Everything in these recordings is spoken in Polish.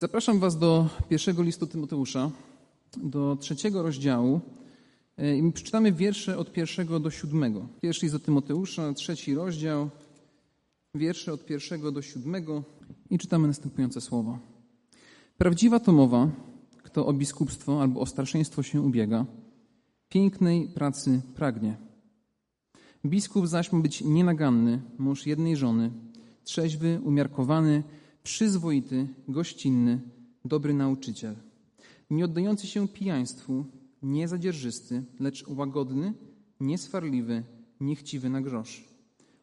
Zapraszam Was do pierwszego listu Tymoteusza, do trzeciego rozdziału. E, I przeczytamy wiersze od pierwszego do siódmego. Pierwszy list do Tymoteusza, trzeci rozdział, wiersze od pierwszego do siódmego i czytamy następujące słowa. Prawdziwa to mowa, kto o biskupstwo albo o starszeństwo się ubiega, pięknej pracy pragnie. Biskup zaś ma być nienaganny, mąż jednej żony, trzeźwy, umiarkowany, przyzwoity, gościnny, dobry nauczyciel, nie oddający się pijaństwu, nie zadzierżysty, lecz łagodny, nieswarliwy, niechciwy na grosz,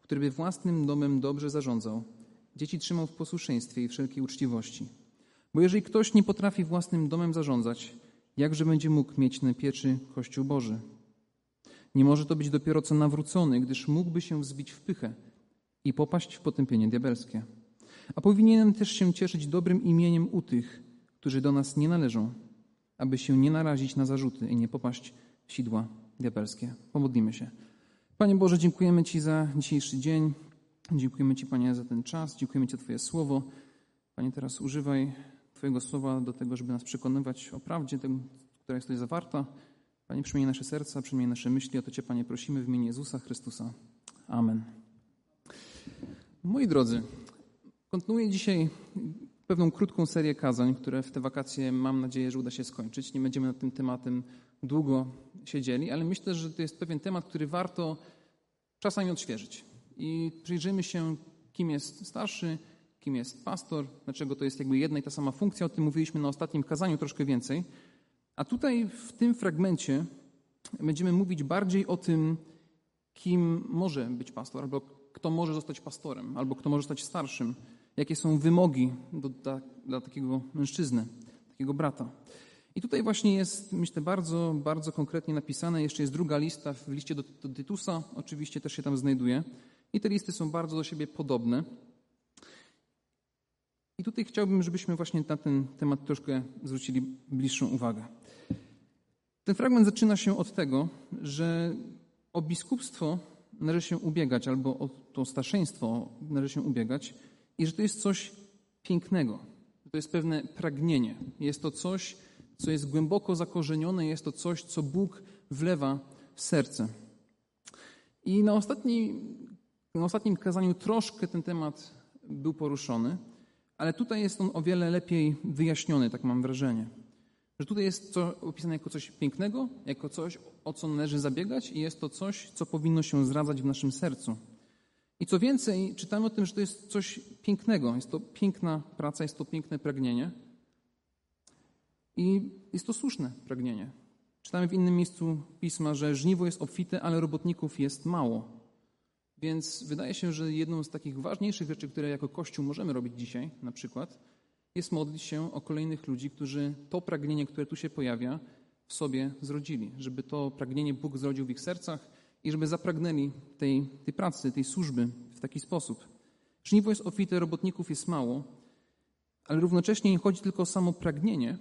który by własnym domem dobrze zarządzał, dzieci trzymał w posłuszeństwie i wszelkiej uczciwości. Bo jeżeli ktoś nie potrafi własnym domem zarządzać, jakże będzie mógł mieć na pieczy Kościół Boży? Nie może to być dopiero co nawrócony, gdyż mógłby się wzbić w pychę i popaść w potępienie diabelskie. A powinienem też się cieszyć dobrym imieniem u tych, którzy do nas nie należą, aby się nie narazić na zarzuty i nie popaść w sidła diabelskie. Pomodlimy się. Panie Boże, dziękujemy Ci za dzisiejszy dzień. Dziękujemy Ci, Panie, za ten czas. Dziękujemy Ci za Twoje słowo. Panie, teraz używaj Twojego słowa do tego, żeby nas przekonywać o prawdzie, która jest tutaj zawarta. Panie, przemień nasze serca, przemień nasze myśli. O to Cię, Panie, prosimy w imieniu Jezusa Chrystusa. Amen. Moi drodzy, kontynuuję dzisiaj pewną krótką serię kazań, które w te wakacje mam nadzieję, że uda się skończyć. Nie będziemy nad tym tematem długo siedzieli, ale myślę, że to jest pewien temat, który warto czasami odświeżyć. I przyjrzyjmy się, kim jest starszy, kim jest pastor, dlaczego to jest jakby jedna i ta sama funkcja. O tym mówiliśmy na ostatnim kazaniu troszkę więcej. A tutaj w tym fragmencie będziemy mówić bardziej o tym, kim może być pastor, albo kto może zostać pastorem, albo kto może zostać starszym, jakie są wymogi do, dla, dla takiego mężczyzny, takiego brata. I tutaj właśnie jest, myślę, bardzo, bardzo konkretnie napisane. Jeszcze jest druga lista w liście do, do Tytusa, oczywiście też się tam znajduje. I te listy są bardzo do siebie podobne. I tutaj chciałbym, żebyśmy właśnie na ten temat troszkę zwrócili bliższą uwagę. Ten fragment zaczyna się od tego, że o biskupstwo należy się ubiegać, albo o to starszeństwo należy się ubiegać, i że to jest coś pięknego. To jest pewne pragnienie. Jest to coś, co jest głęboko zakorzenione, jest to coś, co Bóg wlewa w serce. I na, ostatni, na ostatnim kazaniu troszkę ten temat był poruszony, ale tutaj jest on o wiele lepiej wyjaśniony, tak mam wrażenie. Że tutaj jest to opisane jako coś pięknego, jako coś, o co należy zabiegać, i jest to coś, co powinno się zradzać w naszym sercu. I co więcej, czytamy o tym, że to jest coś pięknego, jest to piękna praca, jest to piękne pragnienie. I jest to słuszne pragnienie. Czytamy w innym miejscu pisma, że żniwo jest obfite, ale robotników jest mało. Więc wydaje się, że jedną z takich ważniejszych rzeczy, które jako Kościół możemy robić dzisiaj, na przykład, jest modlić się o kolejnych ludzi, którzy to pragnienie, które tu się pojawia, w sobie zrodzili. Żeby to pragnienie Bóg zrodził w ich sercach i żeby zapragnęli tej, tej pracy, tej służby w taki sposób. Żniwo jest obfite, robotników jest mało, ale równocześnie nie chodzi tylko o samo pragnienie,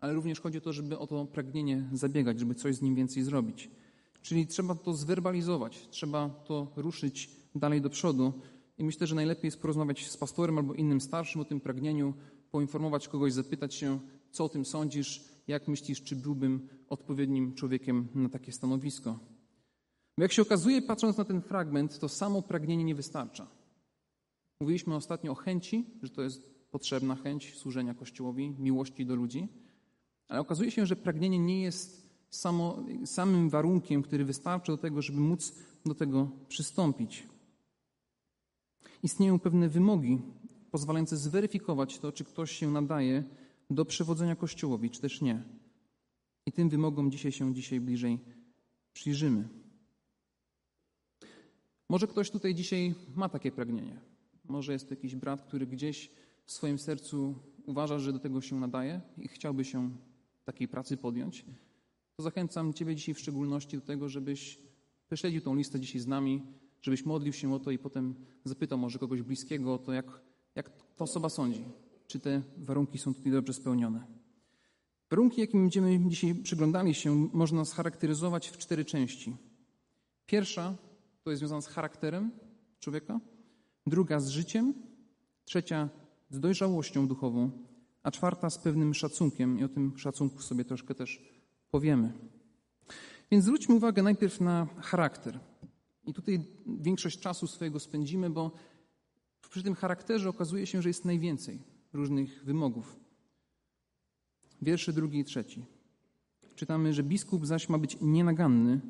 ale również chodzi o to, żeby o to pragnienie zabiegać, żeby coś z nim więcej zrobić. Czyli trzeba to zwerbalizować, trzeba to ruszyć dalej do przodu. I myślę, że najlepiej jest porozmawiać z pastorem albo innym starszym o tym pragnieniu, poinformować kogoś, zapytać się, co o tym sądzisz, jak myślisz, czy byłbym odpowiednim człowiekiem na takie stanowisko. Bo jak się okazuje, patrząc na ten fragment, to samo pragnienie nie wystarcza. Mówiliśmy ostatnio o chęci, że to jest potrzebna chęć służenia Kościołowi, miłości do ludzi, ale okazuje się, że pragnienie nie jest samo, samym warunkiem, który wystarcza do tego, żeby móc do tego przystąpić. Istnieją pewne wymogi pozwalające zweryfikować to, czy ktoś się nadaje do przewodzenia Kościołowi, czy też nie. I tym wymogom dzisiaj się dzisiaj bliżej przyjrzymy. Może ktoś tutaj dzisiaj ma takie pragnienie. Może jest jakiś brat, który gdzieś w swoim sercu uważa, że do tego się nadaje i chciałby się takiej pracy podjąć. To zachęcam Ciebie dzisiaj w szczególności do tego, żebyś prześledził tą listę dzisiaj z nami, żebyś modlił się o to i potem zapytał może kogoś bliskiego o to, jak, jak ta osoba sądzi, czy te warunki są tutaj dobrze spełnione. Warunki, jakim będziemy dzisiaj przyglądali się, można scharakteryzować w cztery części. Pierwsza to jest związana z charakterem człowieka, druga z życiem, trzecia z dojrzałością duchową a czwarta z pewnym szacunkiem i o tym szacunku sobie troszkę też powiemy. Więc zwróćmy uwagę najpierw na charakter. I tutaj większość czasu swojego spędzimy, bo przy tym charakterze okazuje się, że jest najwięcej różnych wymogów. Wiersze drugi i trzeci. Czytamy, że biskup zaś ma być nienaganny,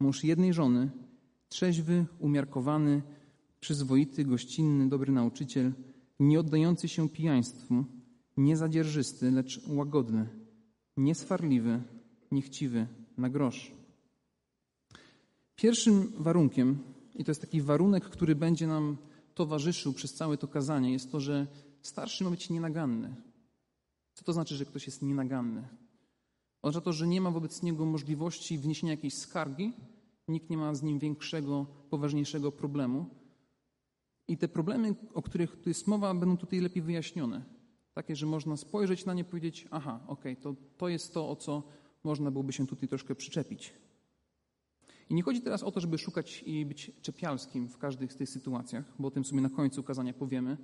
mąż jednej żony, trzeźwy, umiarkowany, przyzwoity, gościnny, dobry nauczyciel, nie oddający się pijaństwu, niezadzierżysty, lecz łagodny, nieswarliwy, niechciwy, na grosz. Pierwszym warunkiem, i to jest taki warunek, który będzie nam towarzyszył przez całe to kazanie, jest to, że starszy ma być nienaganny. Co to znaczy, że ktoś jest nienaganny? Oznacza to, że nie ma wobec niego możliwości wniesienia jakiejś skargi, nikt nie ma z nim większego, poważniejszego problemu. I te problemy, o których tu jest mowa, będą tutaj lepiej wyjaśnione. Takie, że można spojrzeć na nie i powiedzieć: Aha, okej, okay, to, to jest to, o co można byłoby się tutaj troszkę przyczepić. I nie chodzi teraz o to, żeby szukać i być czepialskim w każdej z tych sytuacjach, bo o tym sobie na końcu kazania powiemy,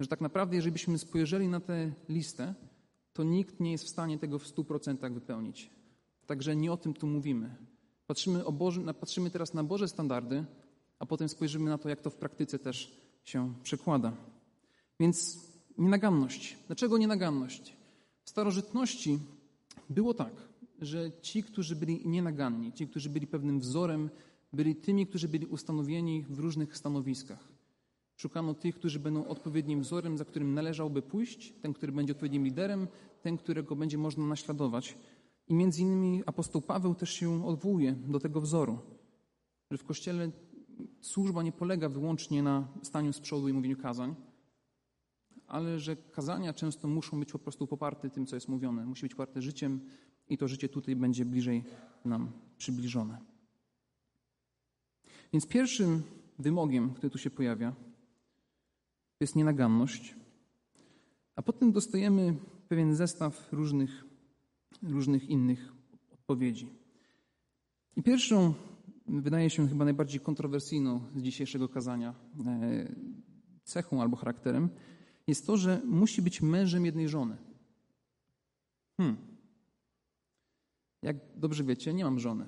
że tak naprawdę, jeżeli byśmy spojrzeli na tę listę, to nikt nie jest w stanie tego w 100% wypełnić. Także nie o tym tu mówimy. Patrzymy, Boże, patrzymy teraz na Boże standardy, a potem spojrzymy na to, jak to w praktyce też się przekłada. Więc nienaganność. Dlaczego nienaganność? W starożytności było tak, że ci, którzy byli nienaganni, ci, którzy byli pewnym wzorem, byli tymi, którzy byli ustanowieni w różnych stanowiskach. Szukano tych, którzy będą odpowiednim wzorem, za którym należałoby pójść, ten, który będzie odpowiednim liderem, ten, którego będzie można naśladować. I między innymi apostoł Paweł też się odwołuje do tego wzoru, że w Kościele służba nie polega wyłącznie na staniu z przodu i mówieniu kazań, ale że kazania często muszą być po prostu poparte tym, co jest mówione. Musi być poparte życiem i to życie tutaj będzie bliżej nam przybliżone. Więc pierwszym wymogiem, który tu się pojawia, to jest nienaganność, a potem dostajemy pewien zestaw różnych, różnych innych odpowiedzi. I pierwszą, wydaje się chyba najbardziej kontrowersyjną z dzisiejszego kazania e, cechą albo charakterem, jest to, że musi być mężem jednej żony. Hmm. Jak dobrze wiecie, nie mam żony.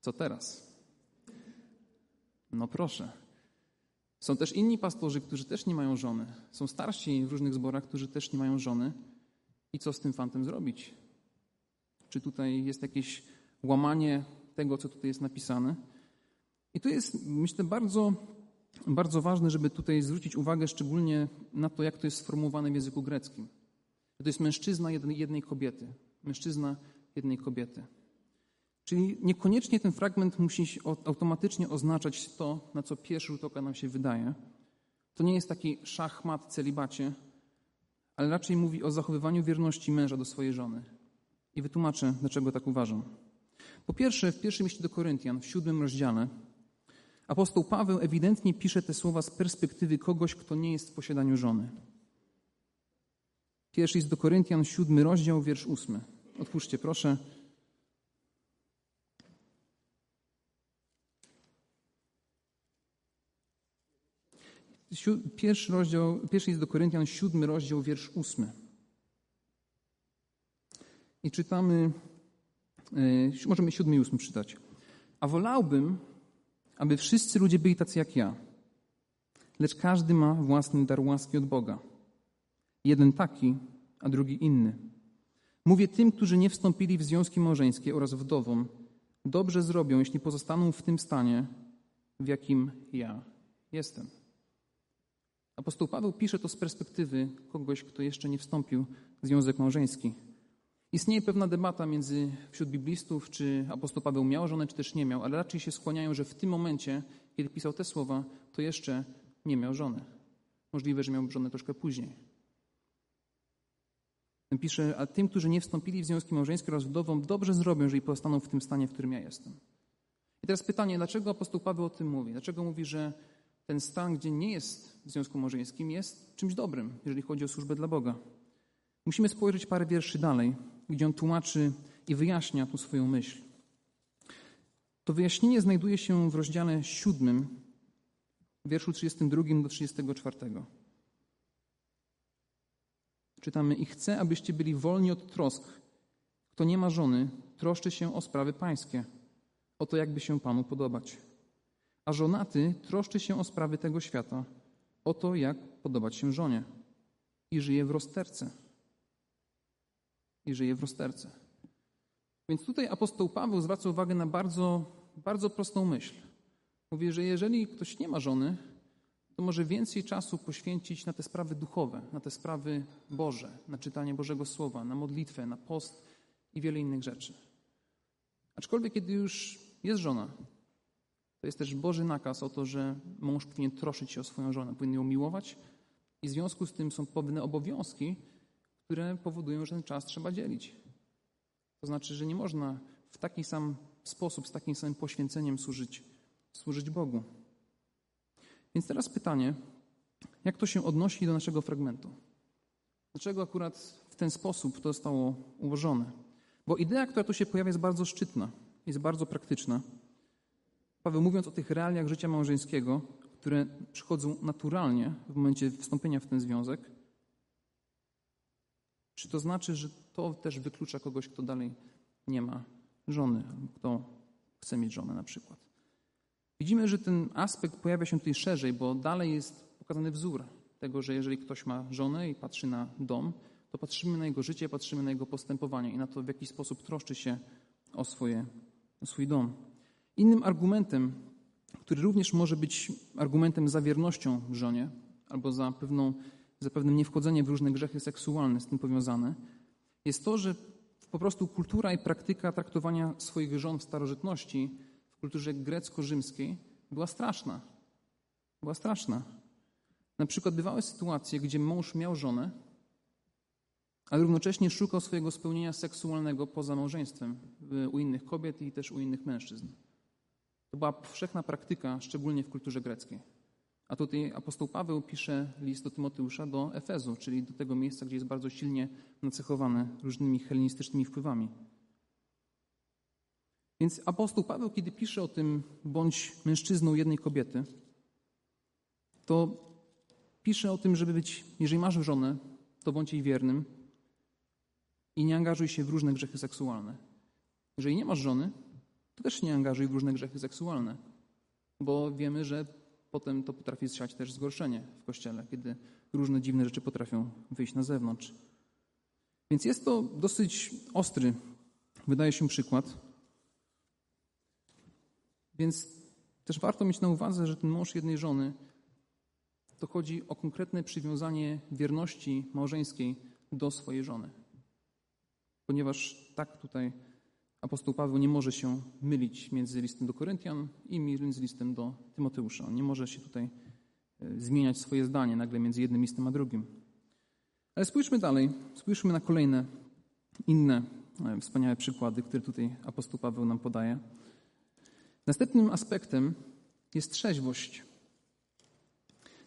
Co teraz? No proszę. Są też inni pastorzy, którzy też nie mają żony. Są starsi w różnych zborach, którzy też nie mają żony. I co z tym fantem zrobić? Czy tutaj jest jakieś łamanie tego, co tutaj jest napisane? I to jest, myślę, bardzo, bardzo ważne, żeby tutaj zwrócić uwagę szczególnie na to, jak to jest sformułowane w języku greckim. To jest mężczyzna jednej, kobiety. Mężczyzna jednej kobiety. Czyli niekoniecznie ten fragment musi automatycznie oznaczać to, na co pierwszy rzut oka nam się wydaje. To nie jest taki szachmat celibacie, ale raczej mówi o zachowywaniu wierności męża do swojej żony. I wytłumaczę, dlaczego tak uważam. Po pierwsze, w pierwszym liście do Koryntian, w siódmym rozdziale, apostoł Paweł ewidentnie pisze te słowa z perspektywy kogoś, kto nie jest w posiadaniu żony. Pierwszy list do Koryntian, siódmy rozdział, wiersz ósmy. Otwórzcie proszę. Pierwszy rozdział, pierwszy jest do Koryntian, siódmy rozdział, wiersz ósmy. I czytamy, e, możemy siódmy i ósmy czytać. A wolałbym, aby wszyscy ludzie byli tacy jak ja. Lecz każdy ma własny dar łaski od Boga. Jeden taki, a drugi inny. Mówię tym, którzy nie wstąpili w związki małżeńskie oraz wdowom, dobrze zrobią, jeśli pozostaną w tym stanie, w jakim ja jestem. Apostoł Paweł pisze to z perspektywy kogoś, kto jeszcze nie wstąpił w związek małżeński. Istnieje pewna debata między wśród biblistów, czy apostoł Paweł miał żonę, czy też nie miał, ale raczej się skłaniają, że w tym momencie, kiedy pisał te słowa, to jeszcze nie miał żony. Możliwe, że miał żonę troszkę później. Pisze, a tym, którzy nie wstąpili w związki małżeńskie oraz wdowom, dobrze zrobią, jeżeli pozostaną w tym stanie, w którym ja jestem. I teraz pytanie, dlaczego apostoł Paweł o tym mówi? Dlaczego mówi, że ten stan, gdzie nie jest w związku małżeńskim, jest czymś dobrym, jeżeli chodzi o służbę dla Boga? Musimy spojrzeć parę wierszy dalej, gdzie on tłumaczy i wyjaśnia tu swoją myśl. To wyjaśnienie znajduje się w rozdziale siódmym, wierszu 32 do 34. czytamy: I chcę, abyście byli wolni od trosk. Kto nie ma żony, troszczy się o sprawy pańskie, o to, jakby się panu podobać. A żonaty troszczy się o sprawy tego świata, o to, jak podobać się żonie. I żyje w rozterce. I żyje w rozterce. Więc tutaj apostoł Paweł zwraca uwagę na bardzo, bardzo prostą myśl. Mówi, że jeżeli ktoś nie ma żony, to może więcej czasu poświęcić na te sprawy duchowe, na te sprawy Boże, na czytanie Bożego Słowa, na modlitwę, na post i wiele innych rzeczy. Aczkolwiek, kiedy już jest żona, to jest też Boży nakaz o to, że mąż powinien troszyć się o swoją żonę, powinien ją miłować i w związku z tym są pewne obowiązki, które powodują, że ten czas trzeba dzielić. To znaczy, że nie można w taki sam sposób, z takim samym poświęceniem służyć, służyć Bogu. Więc teraz pytanie, jak to się odnosi do naszego fragmentu? Dlaczego akurat w ten sposób to zostało ułożone? Bo idea, która tu się pojawia, jest bardzo szczytna, jest bardzo praktyczna. Paweł mówiąc o tych realiach życia małżeńskiego, które przychodzą naturalnie w momencie wstąpienia w ten związek, czy to znaczy, że to też wyklucza kogoś, kto dalej nie ma żony, kto chce mieć żonę na przykład? Widzimy, że ten aspekt pojawia się tutaj szerzej, bo dalej jest pokazany wzór tego, że jeżeli ktoś ma żonę i patrzy na dom, to patrzymy na jego życie, patrzymy na jego postępowanie i na to, w jaki sposób troszczy się o, swoje, o swój dom. Innym argumentem, który również może być argumentem za wiernością żonie albo za, pewną, za pewnym niewchodzeniem w różne grzechy seksualne z tym powiązane, jest to, że po prostu kultura i praktyka traktowania swoich żon w starożytności w kulturze grecko-rzymskiej była straszna. Była straszna. Na przykład bywały sytuacje, gdzie mąż miał żonę, ale równocześnie szukał swojego spełnienia seksualnego poza małżeństwem u innych kobiet i też u innych mężczyzn. To była powszechna praktyka, szczególnie w kulturze greckiej. A tutaj apostoł Paweł pisze list do Tymoteusza do Efezu, czyli do tego miejsca, gdzie jest bardzo silnie nacechowane różnymi helenistycznymi wpływami. Więc apostoł Paweł, kiedy pisze o tym, bądź mężczyzną jednej kobiety, to pisze o tym, żeby być, jeżeli masz żonę, to bądź jej wiernym i nie angażuj się w różne grzechy seksualne. Jeżeli nie masz żony, to też nie angażuj w różne grzechy seksualne, bo wiemy, że potem to potrafi zsiać też zgorszenie w kościele, kiedy różne dziwne rzeczy potrafią wyjść na zewnątrz. Więc jest to dosyć ostry, wydaje się, przykład. Więc też warto mieć na uwadze, że ten mąż jednej żony to chodzi o konkretne przywiązanie wierności małżeńskiej do swojej żony. Ponieważ tak tutaj apostoł Paweł nie może się mylić między listem do Koryntian i między listem do Tymoteusza. On nie może się tutaj e, zmieniać swoje zdanie nagle między jednym listem a drugim. Ale spójrzmy dalej, spójrzmy na kolejne inne e, wspaniałe przykłady, które tutaj apostoł Paweł nam podaje. Następnym aspektem jest trzeźwość.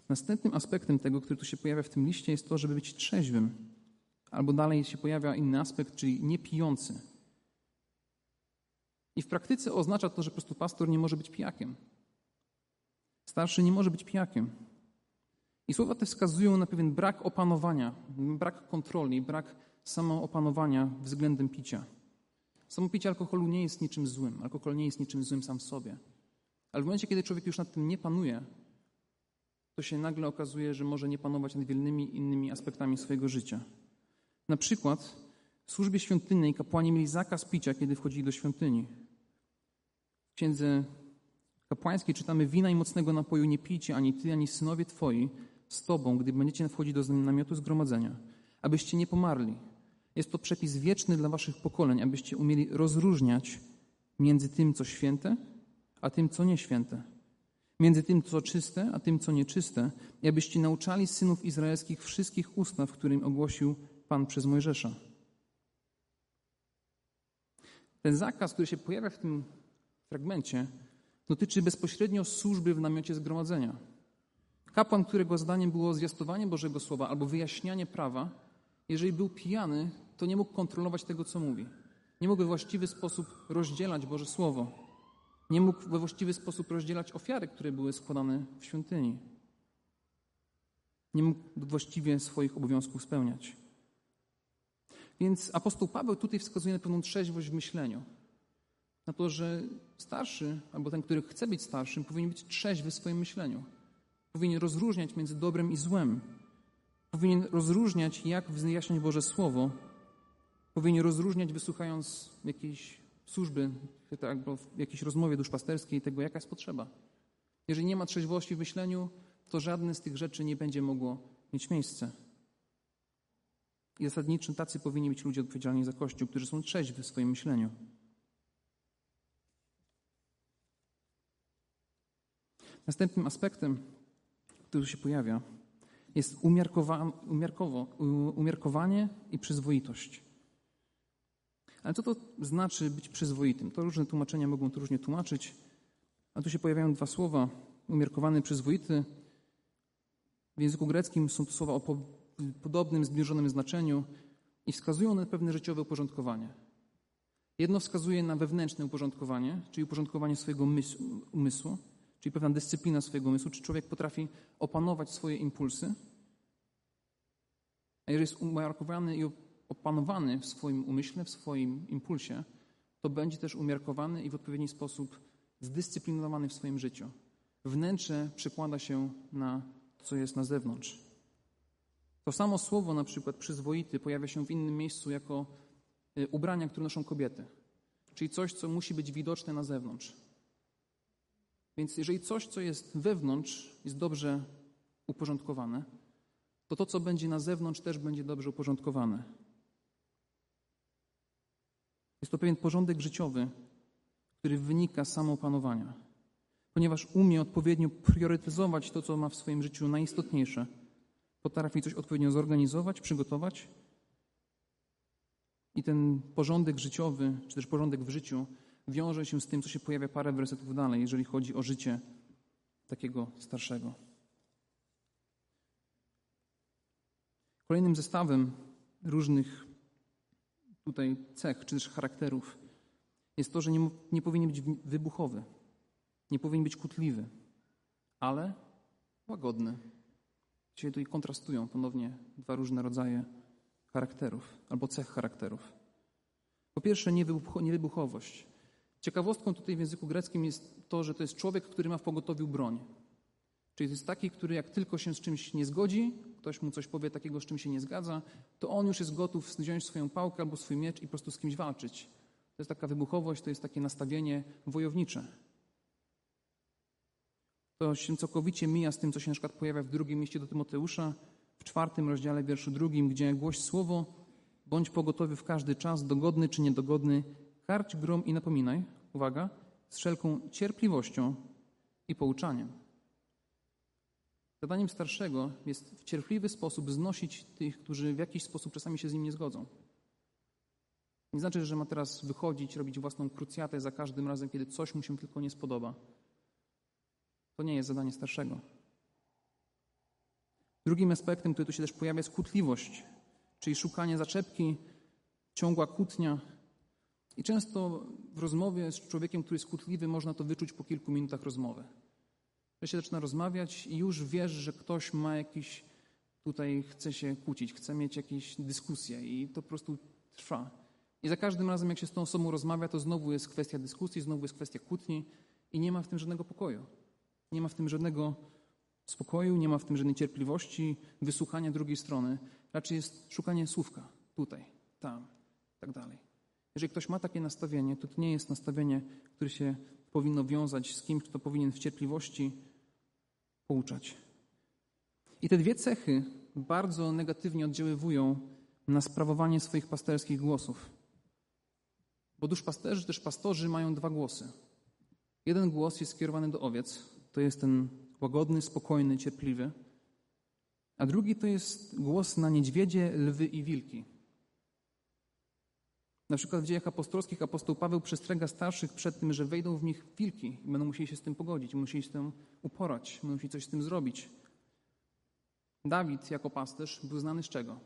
Następnym aspektem tego, który tu się pojawia w tym liście, jest to, żeby być trzeźwym. Albo dalej się pojawia inny aspekt, czyli niepijący. I w praktyce oznacza to, że po prostu pastor nie może być pijakiem. Starszy nie może być pijakiem. I słowa te wskazują na pewien brak opanowania, brak kontroli, brak samoopanowania względem picia. Samo picie alkoholu nie jest niczym złym. Alkohol nie jest niczym złym sam w sobie. Ale w momencie, kiedy człowiek już nad tym nie panuje, to się nagle okazuje, że może nie panować nad wielnymi innymi aspektami swojego życia. Na przykład w służbie świątynnej kapłani mieli zakaz picia, kiedy wchodzili do świątyni. W księdze kapłańskiej czytamy: Wina i mocnego napoju nie pijcie ani ty, ani synowie twoi z tobą, gdy będziecie wchodzić do namiotu zgromadzenia, abyście nie pomarli. Jest to przepis wieczny dla waszych pokoleń, abyście umieli rozróżniać między tym, co święte, a tym, co nieświęte. Między tym, co czyste, a tym, co nieczyste, i abyście nauczali synów izraelskich wszystkich ustaw, którym ogłosił Pan przez Mojżesza. Ten zakaz, który się pojawia w tym fragmencie, dotyczy bezpośrednio służby w namiocie zgromadzenia. Kapłan, którego zadaniem było zwiastowanie Bożego Słowa albo wyjaśnianie prawa, jeżeli był pijany, to nie mógł kontrolować tego, co mówi. Nie mógł we właściwy sposób rozdzielać Boże Słowo. Nie mógł we właściwy sposób rozdzielać ofiary, które były składane w świątyni. Nie mógł właściwie swoich obowiązków spełniać. Więc apostoł Paweł tutaj wskazuje na pewną trzeźwość w myśleniu. Na to, że starszy, albo ten, który chce być starszym, powinien być trzeźwy w swoim myśleniu. Powinien rozróżniać między dobrem i złem. Powinien rozróżniać, jak wyjaśniać Boże Słowo. Powinien rozróżniać, wysłuchając jakiejś służby, albo w jakiejś rozmowie duszpasterskiej, tego, jaka jest potrzeba. Jeżeli nie ma trzeźwości w myśleniu, to żadne z tych rzeczy nie będzie mogło mieć miejsca. I zasadniczym tacy powinni być ludzie odpowiedzialni za Kościół, którzy są trzeźwi w swoim myśleniu. Następnym aspektem, który się pojawia, jest umiarkowa, umiarkowo, umiarkowanie i przyzwoitość. Ale co to znaczy być przyzwoitym? To różne tłumaczenia mogą to różnie tłumaczyć, a tu się pojawiają dwa słowa: umiarkowany, przyzwoity. W języku greckim są to słowa o podobnym, zbliżonym znaczeniu i wskazują na pewne życiowe uporządkowanie. Jedno wskazuje na wewnętrzne uporządkowanie, czyli uporządkowanie swojego umysłu, czyli pewna dyscyplina swojego umysłu, czy człowiek potrafi opanować swoje impulsy. A jeżeli jest umiarkowany i opanowany w swoim umyśle, w swoim impulsie, to będzie też umiarkowany i w odpowiedni sposób zdyscyplinowany w swoim życiu. Wnętrze przekłada się na to, co jest na zewnątrz. To samo słowo, na przykład przyzwoity, pojawia się w innym miejscu jako y, ubrania, które noszą kobiety. Czyli coś, co musi być widoczne na zewnątrz. Więc jeżeli coś, co jest wewnątrz, jest dobrze uporządkowane, to to, co będzie na zewnątrz, też będzie dobrze uporządkowane. Jest to pewien porządek życiowy, który wynika z samoopanowania, ponieważ umie odpowiednio priorytetyzować to, co ma w swoim życiu najistotniejsze. Potrafi coś odpowiednio zorganizować, przygotować. I ten porządek życiowy, czy też porządek w życiu, wiąże się z tym, co się pojawia parę wersetów dalej, jeżeli chodzi o życie takiego starszego. Kolejnym zestawem różnych tutaj cech, czy też charakterów jest to, że nie, nie powinien być wybuchowy, nie powinien być kutliwy, ale łagodny. Dzisiaj tutaj kontrastują ponownie dwa różne rodzaje charakterów albo cech charakterów. Po pierwsze, niewybuchowość. Ciekawostką tutaj w języku greckim jest to, że to jest człowiek, który ma w pogotowiu broń. Czyli to jest taki, który jak tylko się z czymś nie zgodzi, ktoś mu coś powie takiego, z czym się nie zgadza, to on już jest gotów wziąć swoją pałkę albo swój miecz i po prostu z kimś walczyć. To jest taka wybuchowość, to jest takie nastawienie wojownicze. To się całkowicie mija z tym, co się na przykład pojawia w drugim liście do Tymoteusza, w czwartym rozdziale, wierszu drugim, gdzie głoś słowo, bądź pogotowy w każdy czas, dogodny czy niedogodny, karć grom i napominaj, uwaga, z wszelką cierpliwością i pouczaniem. Zadaniem starszego jest w cierpliwy sposób znosić tych, którzy w jakiś sposób czasami się z nim nie zgodzą. Nie znaczy, że ma teraz wychodzić, robić własną krucjatę za każdym razem, kiedy coś mu się tylko nie spodoba. To nie jest zadanie starszego. Drugim aspektem, który tu się też pojawia, jest kłótliwość, czyli szukanie zaczepki, ciągła kłótnia. I często w rozmowie z człowiekiem, który jest kłótliwy, można to wyczuć po kilku minutach rozmowy że się zaczyna rozmawiać i już wiesz, że ktoś ma jakiś, tutaj chce się kłócić, chce mieć jakieś dyskusje i to po prostu trwa. I za każdym razem, jak się z tą osobą rozmawia, to znowu jest kwestia dyskusji, znowu jest kwestia kłótni i nie ma w tym żadnego pokoju. Nie ma w tym żadnego spokoju, nie ma w tym żadnej cierpliwości, wysłuchania drugiej strony. Raczej jest szukanie słówka tutaj, tam, tak dalej. Jeżeli ktoś ma takie nastawienie, to to nie jest nastawienie, które się powinno wiązać z kimś, kto powinien w cierpliwości pouczać. I te dwie cechy bardzo negatywnie oddziaływują na sprawowanie swoich pasterskich głosów. Bo duszpasterzy, też pastorzy mają dwa głosy. Jeden głos jest skierowany do owiec, to jest ten łagodny, spokojny, cierpliwy, a drugi to jest głos na niedźwiedzie, lwy i wilki. Na przykład w dziejach apostolskich apostoł Paweł przestrzega starszych przed tym, że wejdą w nich wilki i będą musieli się z tym pogodzić, musieli się z tym uporać, musieli coś z tym zrobić. Dawid jako pasterz był znany z czego?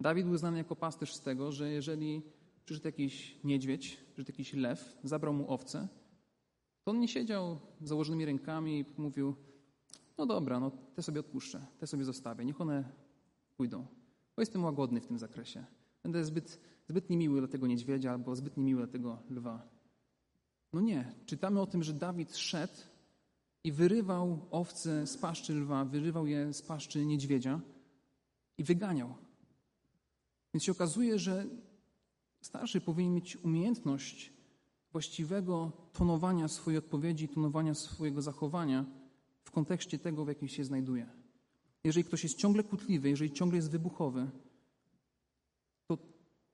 Dawid był znany jako pasterz z tego, że jeżeli przyszedł jakiś niedźwiedź, przyszedł jakiś lew, zabrał mu owce, to on nie siedział z założonymi rękami i mówił, no dobra, no te sobie odpuszczę, te sobie zostawię, niech one pójdą, bo jestem łagodny w tym zakresie. Będę zbyt, zbyt niemiły dla tego niedźwiedzia albo zbyt niemiły dla tego lwa. No nie. Czytamy o tym, że Dawid szedł i wyrywał owce z paszczy lwa, wyrywał je z paszczy niedźwiedzia i wyganiał. Więc się okazuje, że starszy powinien mieć umiejętność właściwego tonowania swojej odpowiedzi, tonowania swojego zachowania w kontekście tego, w jakim się znajduje. Jeżeli ktoś jest ciągle kłótliwy, jeżeli ciągle jest wybuchowy, to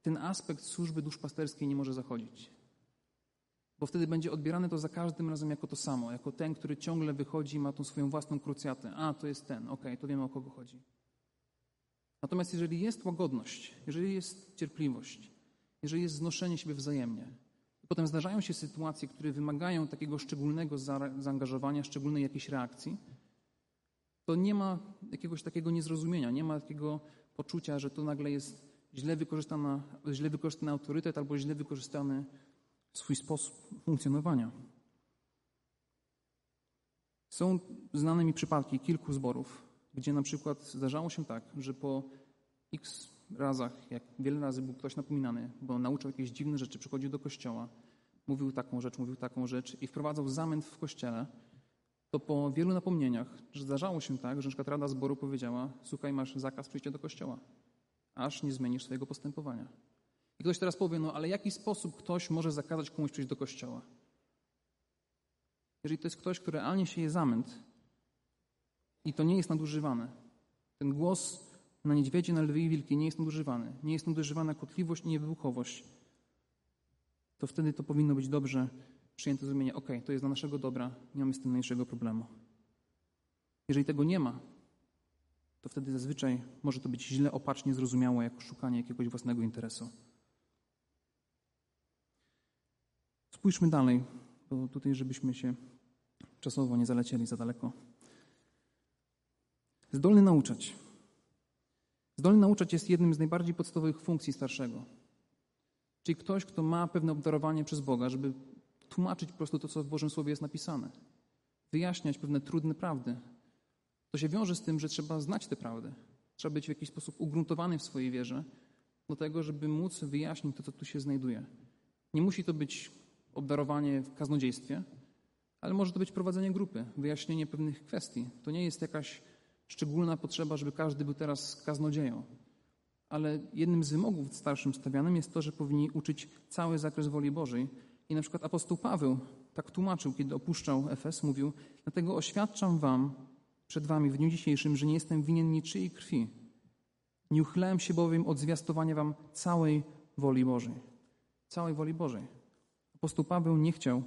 ten aspekt służby duszpasterskiej nie może zachodzić. Bo wtedy będzie odbierane to za każdym razem jako to samo, jako ten, który ciągle wychodzi i ma tą swoją własną krucjatę. A, to jest ten, okej, okay, to wiemy o kogo chodzi. Natomiast jeżeli jest łagodność, jeżeli jest cierpliwość, jeżeli jest znoszenie siebie wzajemnie, potem zdarzają się sytuacje, które wymagają takiego szczególnego zaangażowania, szczególnej jakiejś reakcji, to nie ma jakiegoś takiego niezrozumienia, nie ma takiego poczucia, że to nagle jest źle, wykorzystana, źle wykorzystany autorytet albo źle wykorzystany swój sposób funkcjonowania. Są znane mi przypadki kilku zborów, gdzie na przykład zdarzało się tak, że po x razach, jak wiele razy był ktoś napominany, bo nauczał jakieś dziwne rzeczy, przychodził do kościoła, mówił taką rzecz, mówił taką rzecz i wprowadzał zamęt w kościele, to po wielu napomnieniach zdarzało się tak, że przykład Rada Zboru powiedziała, słuchaj, masz zakaz przyjścia do kościoła, aż nie zmienisz swojego postępowania. I ktoś teraz powie, no ale jaki sposób ktoś może zakazać komuś przyjść do kościoła? Jeżeli to jest ktoś, kto realnie sieje zamęt i to nie jest nadużywane, ten głos na niedźwiedzie, na lwy i wilki nie jest nadużywany, nie jest nadużywana kotliwość i niewybuchowość, to wtedy to powinno być dobrze przyjęte zrozumienie, ok, to jest dla naszego dobra, nie mamy z tym najmniejszego problemu. Jeżeli tego nie ma, to wtedy zazwyczaj może to być źle opacznie zrozumiałe jako szukanie jakiegoś własnego interesu. Spójrzmy dalej, bo tutaj, żebyśmy się czasowo nie zalecieli za daleko. Zdolny nauczać. Zdolny nauczać jest jednym z najbardziej podstawowych funkcji starszego. Czyli ktoś, kto ma pewne obdarowanie przez Boga, żeby tłumaczyć po prostu to, co w Bożym Słowie jest napisane. Wyjaśniać pewne trudne prawdy. To się wiąże z tym, że trzeba znać te prawdy. Trzeba być w jakiś sposób ugruntowany w swojej wierze, do tego, żeby móc wyjaśnić to, co tu się znajduje. Nie musi to być obdarowanie w kaznodziejstwie, ale może to być prowadzenie grupy, wyjaśnienie pewnych kwestii. To nie jest jakaś szczególna potrzeba, żeby każdy był teraz kaznodzieją. Ale jednym z wymogów starszym stawianym jest to, że powinni uczyć cały zakres woli Bożej. I na przykład apostoł Paweł tak tłumaczył, kiedy opuszczał Efes, mówił: Dlatego oświadczam wam przed wami w dniu dzisiejszym, że nie jestem winien niczyjej krwi. Nie uchylałem się bowiem od zwiastowania wam całej woli Bożej. Całej woli Bożej. Apostoł Paweł nie chciał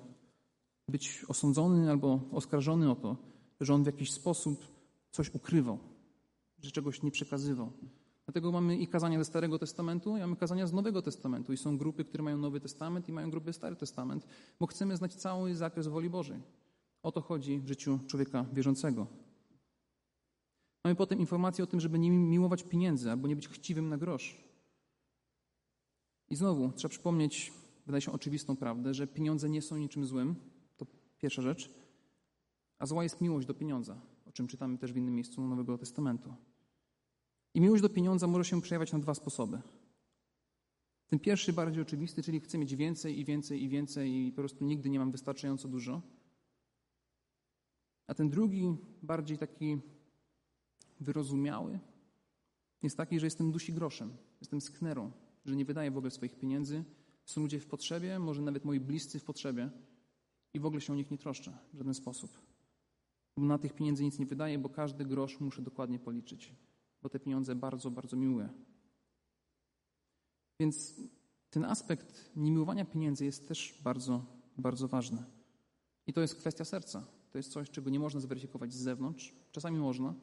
być osądzony albo oskarżony o to, że on w jakiś sposób coś ukrywał, że czegoś nie przekazywał. Dlatego mamy i kazania ze Starego Testamentu, i mamy kazania z Nowego Testamentu. I są grupy, które mają Nowy Testament i mają grupy Stary Testament, bo chcemy znać cały zakres woli Bożej. O to chodzi w życiu człowieka wierzącego. Mamy potem informację o tym, żeby nie miłować pieniędzy albo nie być chciwym na grosz. I znowu trzeba przypomnieć, wydaje się oczywistą prawdę, że pieniądze nie są niczym złym. To pierwsza rzecz. A zła jest miłość do pieniądza czym czytamy też w innym miejscu Nowego Testamentu. I miłość do pieniądza może się przejawiać na dwa sposoby. Ten pierwszy, bardziej oczywisty, czyli chcę mieć więcej i więcej i więcej i po prostu nigdy nie mam wystarczająco dużo. A ten drugi, bardziej taki wyrozumiały, jest taki, że jestem dusi groszem, jestem sknerą, że nie wydaję w ogóle swoich pieniędzy. Są ludzie w potrzebie, może nawet moi bliscy w potrzebie i w ogóle się o nich nie troszczę w żaden sposób na tych pieniędzy nic nie wydaję, bo każdy grosz muszę dokładnie policzyć, bo te pieniądze bardzo, bardzo miłuję. Więc ten aspekt niemiłowania pieniędzy jest też bardzo, bardzo ważny. I to jest kwestia serca. To jest coś, czego nie można zweryfikować z zewnątrz. Czasami można,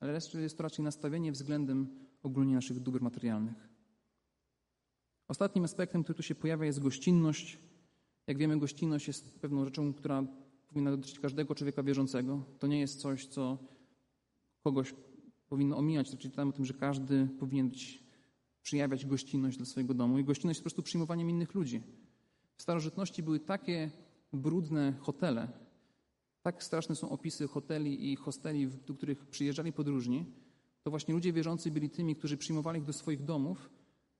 ale jest to raczej nastawienie względem ogólnie naszych dóbr materialnych. Ostatnim aspektem, który tu się pojawia, jest gościnność. Jak wiemy, gościnność jest pewną rzeczą, która powinna dotyczyć każdego człowieka wierzącego. To nie jest coś, co kogoś powinno omijać. Czyli czytamy o tym, że każdy powinien być, przyjawiać gościnność dla swojego domu. I gościnność jest po prostu przyjmowaniem innych ludzi. W starożytności były takie brudne hotele, tak straszne są opisy hoteli i hosteli, do których przyjeżdżali podróżni, to właśnie ludzie wierzący byli tymi, którzy przyjmowali ich do swoich domów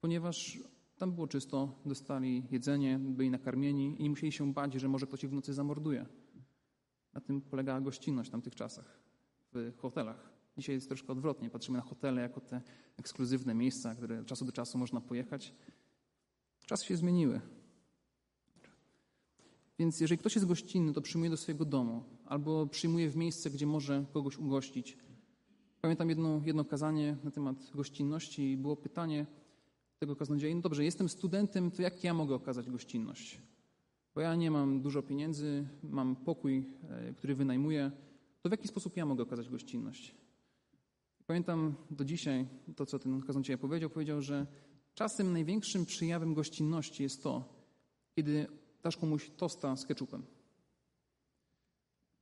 ponieważ tam było czysto, dostali jedzenie, byli nakarmieni i nie musieli się bać, że może ktoś ich w nocy zamorduje. Na tym polegała gościnność w tamtych czasach, w hotelach. Dzisiaj jest troszkę odwrotnie. Patrzymy na hotele jako te ekskluzywne miejsca, które od czasu do czasu można pojechać. Czasy się zmieniły. Więc jeżeli ktoś jest gościnny, to przyjmuje do swojego domu albo przyjmuje w miejsce, gdzie może kogoś ugościć. Pamiętam jedno, jedno kazanie na temat gościnności i było pytanie tego kaznodzieja, no dobrze, jestem studentem, to jak ja mogę okazać gościnność? Bo ja nie mam dużo pieniędzy, mam pokój, e, który wynajmuję, to w jaki sposób ja mogę okazać gościnność? Pamiętam do dzisiaj to, co ten kaznodzieja powiedział. Powiedział, że czasem największym przejawem gościnności jest to, kiedy dasz komuś tosta z keczupem.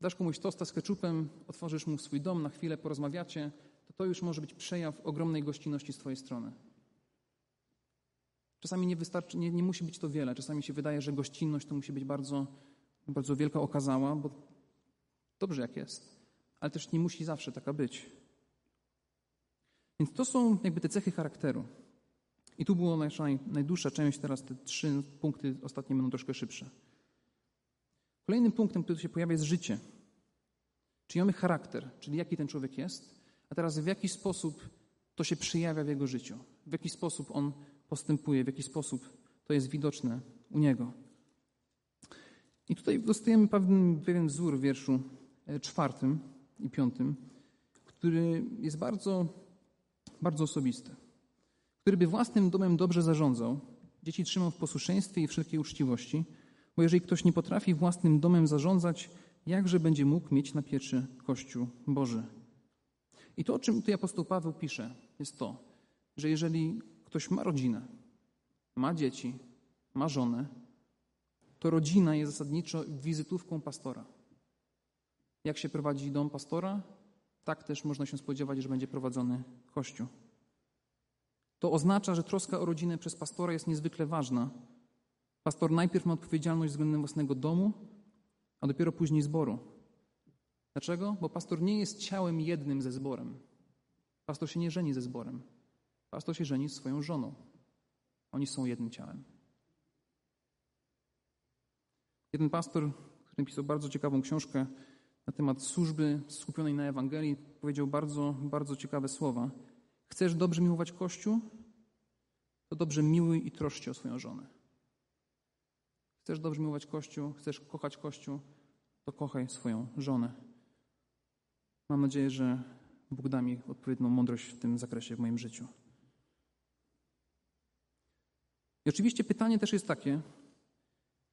Dasz komuś tosta z keczupem, otworzysz mu swój dom, na chwilę porozmawiacie, to to już może być przejaw ogromnej gościnności z twojej strony. Czasami nie, wystarczy, nie, nie musi być to wiele. Czasami się wydaje, że gościnność to musi być bardzo, bardzo wielka okazała, bo dobrze jak jest. Ale też nie musi zawsze taka być. Więc to są jakby te cechy charakteru. I tu była nasza najdłuższa część, teraz te trzy punkty ostatnie będą troszkę szybsze. Kolejnym punktem, który się pojawia, jest życie. Czyli mamy charakter, czyli jaki ten człowiek jest, a teraz w jaki sposób to się przejawia w jego życiu, w jaki sposób on postępuje, w jaki sposób to jest widoczne u niego. I tutaj dostajemy pewien, pewien wzór w wierszu e, czwartym i piątym, który jest bardzo, bardzo osobisty. Który by własnym domem dobrze zarządzał, dzieci trzymał w posłuszeństwie i wszelkiej uczciwości, bo jeżeli ktoś nie potrafi własnym domem zarządzać, jakże będzie mógł mieć na pieczy Kościół Boży? I to, o czym tutaj apostoł Paweł pisze, jest to, że jeżeli ktoś ma rodzinę, ma dzieci, ma żonę, to rodzina jest zasadniczo wizytówką pastora. Jak się prowadzi dom pastora, tak też można się spodziewać, że będzie prowadzony kościół. To oznacza, że troska o rodzinę przez pastora jest niezwykle ważna. Pastor najpierw ma odpowiedzialność względem własnego domu, a dopiero później zboru. Dlaczego? Bo pastor nie jest ciałem jednym ze zborem. Pastor się nie żeni ze zborem. Pastor się żeni z swoją żoną. Oni są jednym ciałem. Jeden pastor, który napisał bardzo ciekawą książkę na temat służby skupionej na Ewangelii, powiedział bardzo, bardzo ciekawe słowa. Chcesz dobrze miłować Kościół? To dobrze miłuj i troszcz się o swoją żonę. Chcesz dobrze miłować Kościół? Chcesz kochać Kościół? To kochaj swoją żonę. Mam nadzieję, że Bóg da mi odpowiednią mądrość w tym zakresie w moim życiu. I oczywiście pytanie też jest takie,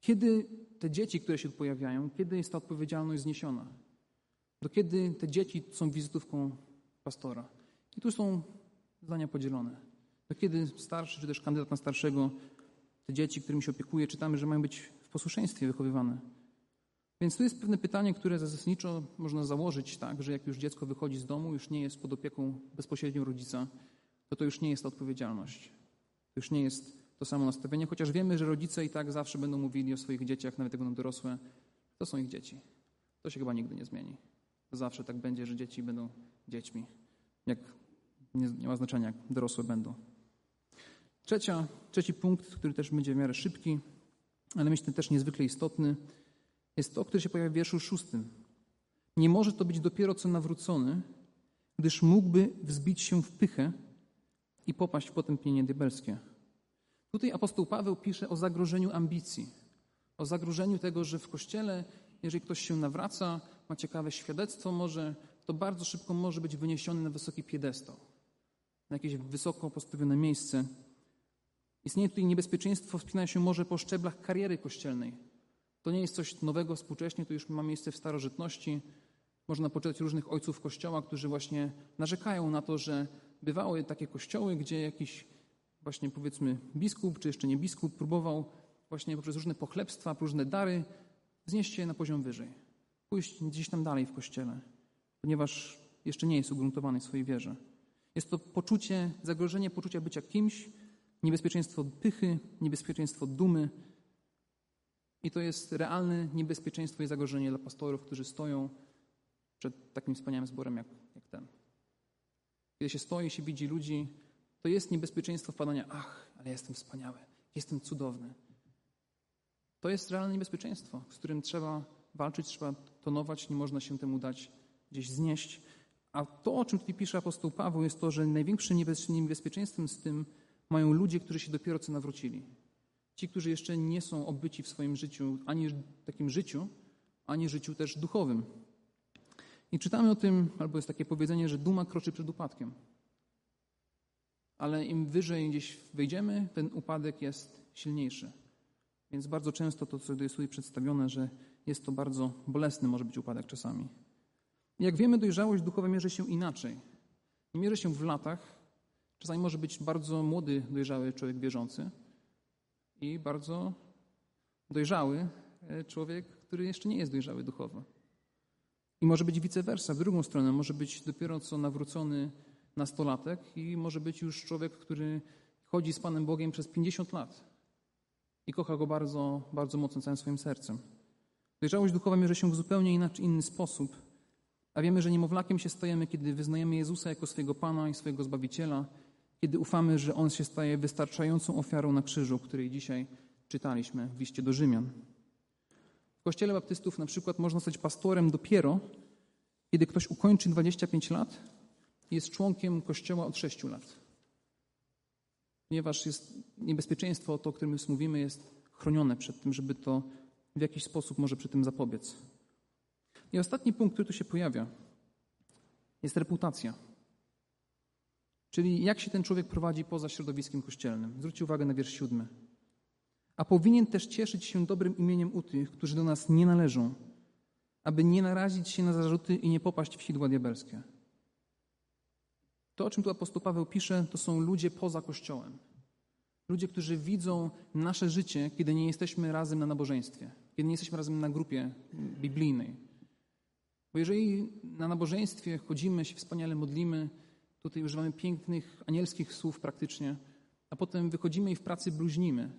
kiedy te dzieci, które się pojawiają, kiedy jest ta odpowiedzialność zniesiona? Do kiedy te dzieci są wizytówką pastora? I tu są zdania podzielone. Do kiedy starszy, czy też kandydat na starszego, te dzieci, którymi się opiekuje, czytamy, że mają być w posłuszeństwie wychowywane. Więc tu jest pewne pytanie, które zasadniczo można założyć tak, że jak już dziecko wychodzi z domu, już nie jest pod opieką bezpośrednio rodzica, to to już nie jest ta odpowiedzialność. To już nie jest to samo nastawienie, chociaż wiemy, że rodzice i tak zawsze będą mówili o swoich dzieciach, nawet jak będą dorosłe, to są ich dzieci. To się chyba nigdy nie zmieni. Zawsze tak będzie, że dzieci będą dziećmi. Jak nie, nie ma znaczenia, jak dorosłe będą. Trzecia, trzeci punkt, który też będzie w miarę szybki, ale myślę też niezwykle istotny, jest to, który się pojawia w wierszu szóstym. Nie może to być dopiero co nawrócony, gdyż mógłby wzbić się w pychę i popaść w potępienie diabelskie. Tutaj apostoł Paweł pisze o zagrożeniu ambicji, o zagrożeniu tego, że w kościele, jeżeli ktoś się nawraca, ma ciekawe świadectwo, może, to bardzo szybko może być wyniesiony na wysoki piedestał, na jakieś wysoko postawione miejsce. Istnieje tutaj niebezpieczeństwo wspinania się może po szczeblach kariery kościelnej. To nie jest coś nowego współcześnie, to już ma miejsce w starożytności. Można poczytać różnych ojców kościoła, którzy właśnie narzekają na to, że bywały takie kościoły, gdzie jakiś właśnie powiedzmy biskup, czy jeszcze nie biskup, próbował właśnie poprzez różne pochlebstwa, różne dary wznieść się na poziom wyżej. Pójść gdzieś tam dalej w kościele, ponieważ jeszcze nie jest ugruntowany w swojej wierze. Jest to poczucie, zagrożenie poczucia bycia kimś, niebezpieczeństwo pychy, niebezpieczeństwo dumy. I to jest realne niebezpieczeństwo i zagrożenie dla pastorów, którzy stoją przed takim wspaniałym zborem jak, jak ten. Kiedy się stoi, się widzi ludzi, to jest niebezpieczeństwo wpadania, ach, ale jestem wspaniały, jestem cudowny. To jest realne niebezpieczeństwo, z którym trzeba walczyć, trzeba tonować, nie można się temu dać gdzieś znieść. A to, o czym tutaj pisze apostoł Paweł, jest to, że największym niebezpieczeństwem z tym mają ludzie, którzy się dopiero co nawrócili. Ci, którzy jeszcze nie są obyci w swoim życiu, ani takim życiu, ani życiu też duchowym. I czytamy o tym, albo jest takie powiedzenie, że duma kroczy przed upadkiem. Ale im wyżej gdzieś wejdziemy, ten upadek jest silniejszy. Więc bardzo często to, co jest tutaj przedstawione, że jest to bardzo bolesny może być upadek czasami. Jak wiemy, dojrzałość duchowa mierzy się inaczej. Nie mierzy się w latach. Czasami może być bardzo młody, dojrzały człowiek wierzący i bardzo dojrzały e, człowiek, który jeszcze nie jest dojrzały duchowo. I może być vice versa, w drugą stronę. Może być dopiero co nawrócony nastolatek i może być już człowiek, który chodzi z Panem Bogiem przez 50 lat i kocha Go bardzo, bardzo mocno całym swoim sercem. Dojrzałość duchowa mierzy się w zupełnie inaczej, inny sposób, a wiemy, że niemowlakiem się stajemy, kiedy wyznajemy Jezusa jako swojego Pana i swojego Zbawiciela, kiedy ufamy, że On się staje wystarczającą ofiarą na krzyżu, której dzisiaj czytaliśmy w liście do Rzymian. W Kościele Baptystów na przykład można stać pastorem dopiero, kiedy ktoś ukończy 25 lat jest członkiem Kościoła od 6 lat. Ponieważ jest niebezpieczeństwo, to o którym już mówimy, jest chronione przed tym, żeby to w jakiś sposób może przy tym zapobiec. I ostatni punkt, który tu się pojawia, jest reputacja. Czyli jak się ten człowiek prowadzi poza środowiskiem kościelnym. Zwróćcie uwagę na wiersz siódmy. A powinien też cieszyć się dobrym imieniem u tych, którzy do nas nie należą, aby nie narazić się na zarzuty i nie popaść w sidła diabelskie. To, o czym tu apostoł Paweł pisze, to są ludzie poza Kościołem. Ludzie, którzy widzą nasze życie, kiedy nie jesteśmy razem na nabożeństwie, kiedy nie jesteśmy razem na grupie biblijnej. Bo jeżeli na nabożeństwie chodzimy, się wspaniale modlimy, tutaj używamy pięknych, anielskich słów praktycznie, a potem wychodzimy i w pracy bluźnimy,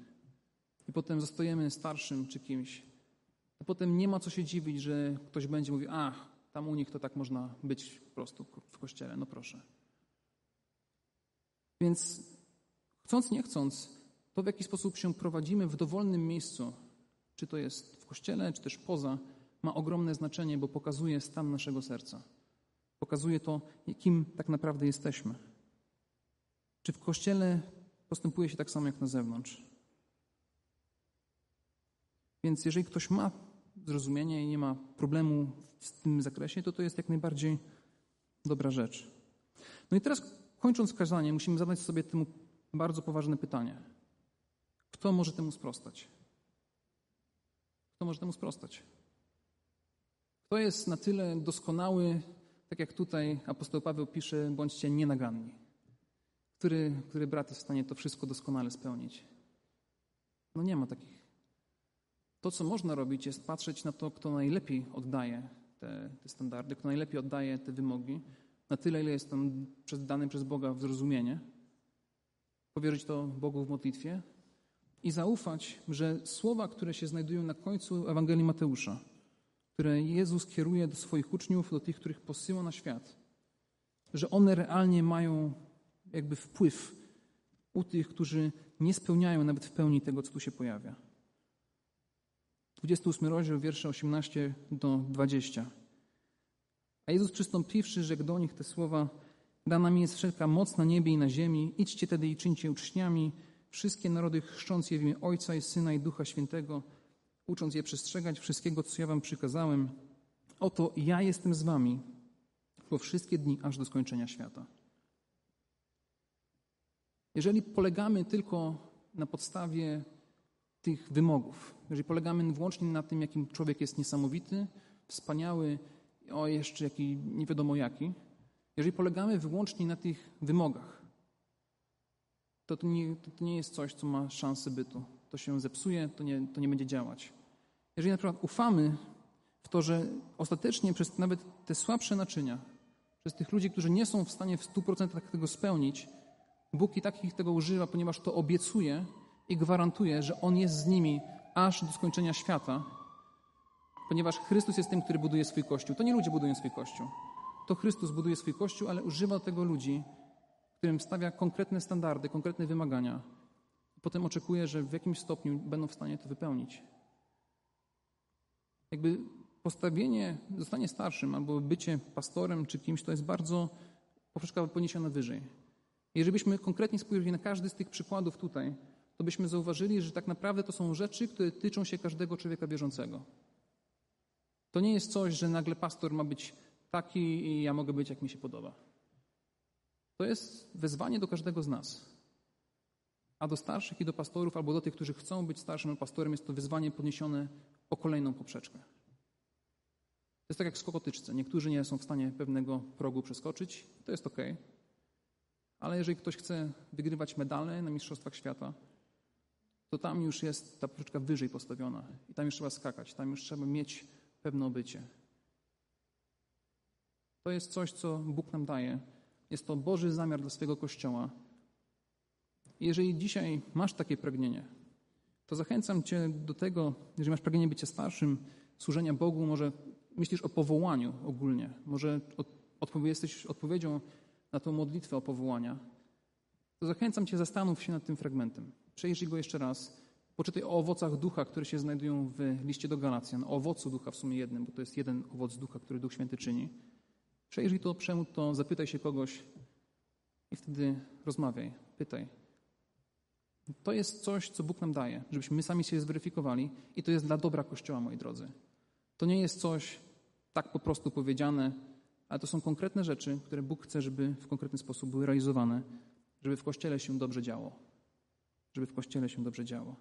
i potem zostajemy starszym czy kimś, a potem nie ma co się dziwić, że ktoś będzie mówił, ach, tam u nich to tak można być po prostu w kościele, no proszę. Więc chcąc, nie chcąc, to w jaki sposób się prowadzimy w dowolnym miejscu, czy to jest w kościele, czy też poza, ma ogromne znaczenie, bo pokazuje stan naszego serca. Pokazuje to, kim tak naprawdę jesteśmy. Czy w kościele postępuje się tak samo jak na zewnątrz? Więc jeżeli ktoś ma zrozumienie i nie ma problemu w tym zakresie, to to jest jak najbardziej dobra rzecz. No i teraz kończąc kazanie, musimy zadać sobie temu bardzo poważne pytanie. Kto może temu sprostać? Kto może temu sprostać? Kto jest na tyle doskonały, tak jak tutaj apostoł Paweł pisze, bądźcie nienaganni. Który, który brat jest w stanie to wszystko doskonale spełnić? No nie ma takich. To, co można robić, jest patrzeć na to, kto najlepiej oddaje te, te standardy, kto najlepiej oddaje te wymogi, na tyle, ile jest tam dany przez Boga w zrozumienie, powierzyć to Bogu w modlitwie i zaufać, że słowa, które się znajdują na końcu Ewangelii Mateusza, które Jezus kieruje do swoich uczniów, do tych, których posyła na świat, że one realnie mają jakby wpływ u tych, którzy nie spełniają nawet w pełni tego, co tu się pojawia. 28 rozdział, wiersze 18 do 20. A Jezus przystąpiwszy, rzekł do nich te słowa: Dana mi jest wszelka moc na niebie i na ziemi. Idźcie tedy i czyńcie uczniami wszystkie narody, chrzcząc je w imię Ojca i Syna i Ducha Świętego, ucząc je przestrzegać wszystkiego, co ja wam przykazałem. Oto ja jestem z wami po wszystkie dni, aż do skończenia świata. Jeżeli polegamy tylko na podstawie tych wymogów, jeżeli polegamy wyłącznie na tym, jakim człowiek jest niesamowity, wspaniały, o jeszcze jaki, nie wiadomo jaki, jeżeli polegamy wyłącznie na tych wymogach, to to nie, to nie jest coś, co ma szansę bytu. To się zepsuje, to nie, to nie będzie działać. Jeżeli na przykład ufamy w to, że ostatecznie przez nawet te słabsze naczynia, przez tych ludzi, którzy nie są w stanie w 100% tego spełnić, Bóg i tak ich tego używa, ponieważ to obiecuje i gwarantuje, że On jest z nimi aż do skończenia świata, ponieważ Chrystus jest tym, który buduje swój Kościół. To nie ludzie budują swój Kościół. To Chrystus buduje swój Kościół, ale używa tego ludzi, którym stawia konkretne standardy, konkretne wymagania. potem oczekuje, że w jakimś stopniu będą w stanie to wypełnić. Jakby postawienie, zostanie starszym albo bycie pastorem czy kimś, to jest bardzo poprzeczka poniesiona wyżej. Jeżeli byśmy konkretnie spojrzeli na każdy z tych przykładów tutaj, to byśmy zauważyli, że tak naprawdę to są rzeczy, które tyczą się każdego człowieka wierzącego. To nie jest coś, że nagle pastor ma być taki i ja mogę być, jak mi się podoba. To jest wezwanie do każdego z nas. A do starszych i do pastorów, albo do tych, którzy chcą być starszym pastorem, jest to wyzwanie podniesione o kolejną poprzeczkę. To jest tak jak w skokotyczce. Niektórzy nie są w stanie pewnego progu przeskoczyć, to jest ok. Ale jeżeli ktoś chce wygrywać medale na Mistrzostwach Świata, to tam już jest ta poprzeczka wyżej postawiona i tam już trzeba skakać, tam już trzeba mieć pewne obycie. To jest coś, co Bóg nam daje. Jest to Boży zamiar dla swojego Kościoła. Jeżeli dzisiaj masz takie pragnienie, to zachęcam Cię do tego, jeżeli masz pragnienie bycia starszym, służenia Bogu, może myślisz o powołaniu ogólnie, może odpowie, jesteś odpowiedzią na tą modlitwę o powołania, to zachęcam Cię, zastanów się nad tym fragmentem. Przejrzyj go jeszcze raz. Poczytaj o owocach ducha, które się znajdują w liście do Galacjan, o owocu ducha w sumie jednym, bo to jest jeden owoc ducha, który Duch Święty czyni. Przejrzyj to, przemódl to, zapytaj się kogoś i wtedy rozmawiaj, pytaj. To jest coś, co Bóg nam daje, żebyśmy my sami się zweryfikowali i to jest dla dobra Kościoła, moi drodzy. To nie jest coś tak po prostu powiedziane, ale to są konkretne rzeczy, które Bóg chce, żeby w konkretny sposób były realizowane, żeby w Kościele się dobrze działo. Żeby w Kościele się dobrze działo.